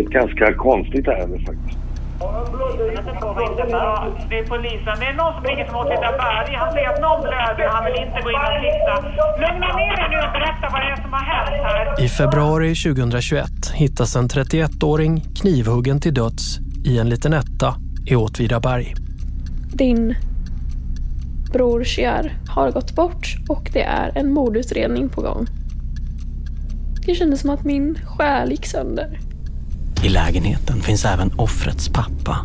ett ganska konstigt ärende faktiskt. Det är polisen. Det är någon som ringer från Åtvidaberg. Han säger att någon blöder. Han vill inte gå in och titta. Lugna ner dig nu och berätta vad det är som har hänt här. I februari 2021 hittas en 31-åring knivhuggen till döds i en liten etta i Åtvidaberg. Din bror Chiar har gått bort och det är en mordutredning på gång. Det kändes som att min själ gick sönder. I lägenheten finns även offrets pappa.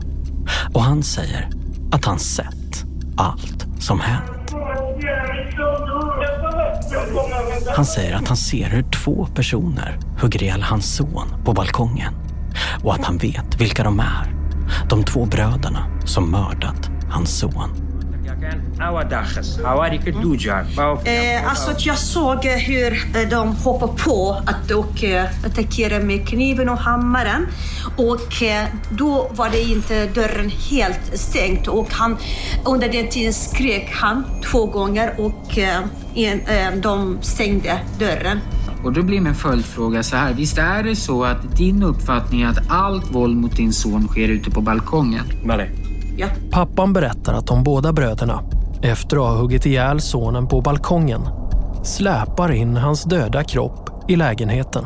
Och han säger att han sett allt som hänt. Han säger att han ser hur två personer hugger ihjäl hans son på balkongen. Och att han vet vilka de är. De två bröderna som mördat hans son. Eh, alltså jag såg hur eh, de hoppade på att och eh, attackera med kniven och hammaren. Och eh, då var det inte dörren helt stängt och han, under den tiden skrek han två gånger och eh, en, eh, de stängde dörren. Och då blir min följdfråga så här. Visst är det så att din uppfattning är att allt våld mot din son sker ute på balkongen? Nej. Ja. Pappan berättar att de båda bröderna, efter att ha huggit ihjäl sonen på balkongen, släpar in hans döda kropp i lägenheten.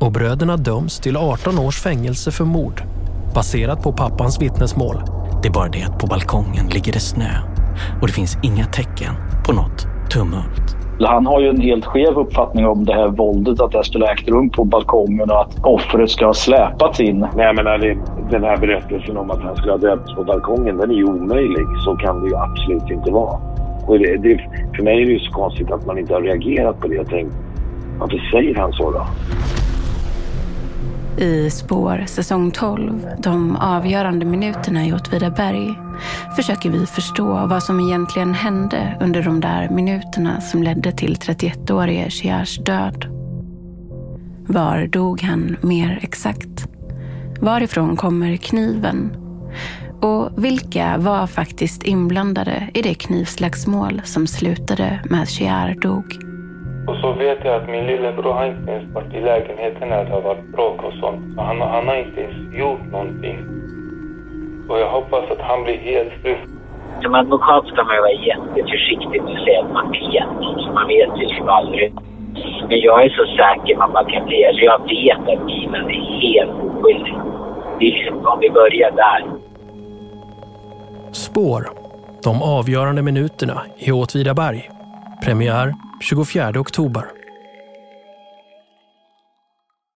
Och bröderna döms till 18 års fängelse för mord, baserat på pappans vittnesmål. Det är bara det att på balkongen ligger det snö och det finns inga tecken på något tumult. Han har ju en helt skev uppfattning om det här våldet, att det skulle ha ägt rum på balkongen och att offret ska ha släpats in. Nej, jag menar, den här berättelsen om att han skulle ha döpts på balkongen, den är ju omöjlig. Så kan det ju absolut inte vara. Och det, det, för mig är det ju så konstigt att man inte har reagerat på det. Jag tänkte, varför säger han så då? I Spår säsong 12, de avgörande minuterna i Åtvidaberg, försöker vi förstå vad som egentligen hände under de där minuterna som ledde till 31-årige Chiars död. Var dog han mer exakt? Varifrån kommer kniven? Och vilka var faktiskt inblandade i det knivslagsmål som slutade med att Chiar dog? Så vet jag att min lillebror har inte ens varit i lägenheten när det har varit bråk och sånt. Så han, han har inte ens gjort någonting. Och jag hoppas att han blir helt fri. Som advokat ska man vara jätteförsiktig med att säga att man vet något. Man vet ju liksom aldrig. Men jag är så säker man bara kan bli. Alltså jag vet att Milan är helt oskyldig. Det är liksom om vi börjar där. Spår. De avgörande minuterna i Åtvidaberg. Premiär 24 oktober.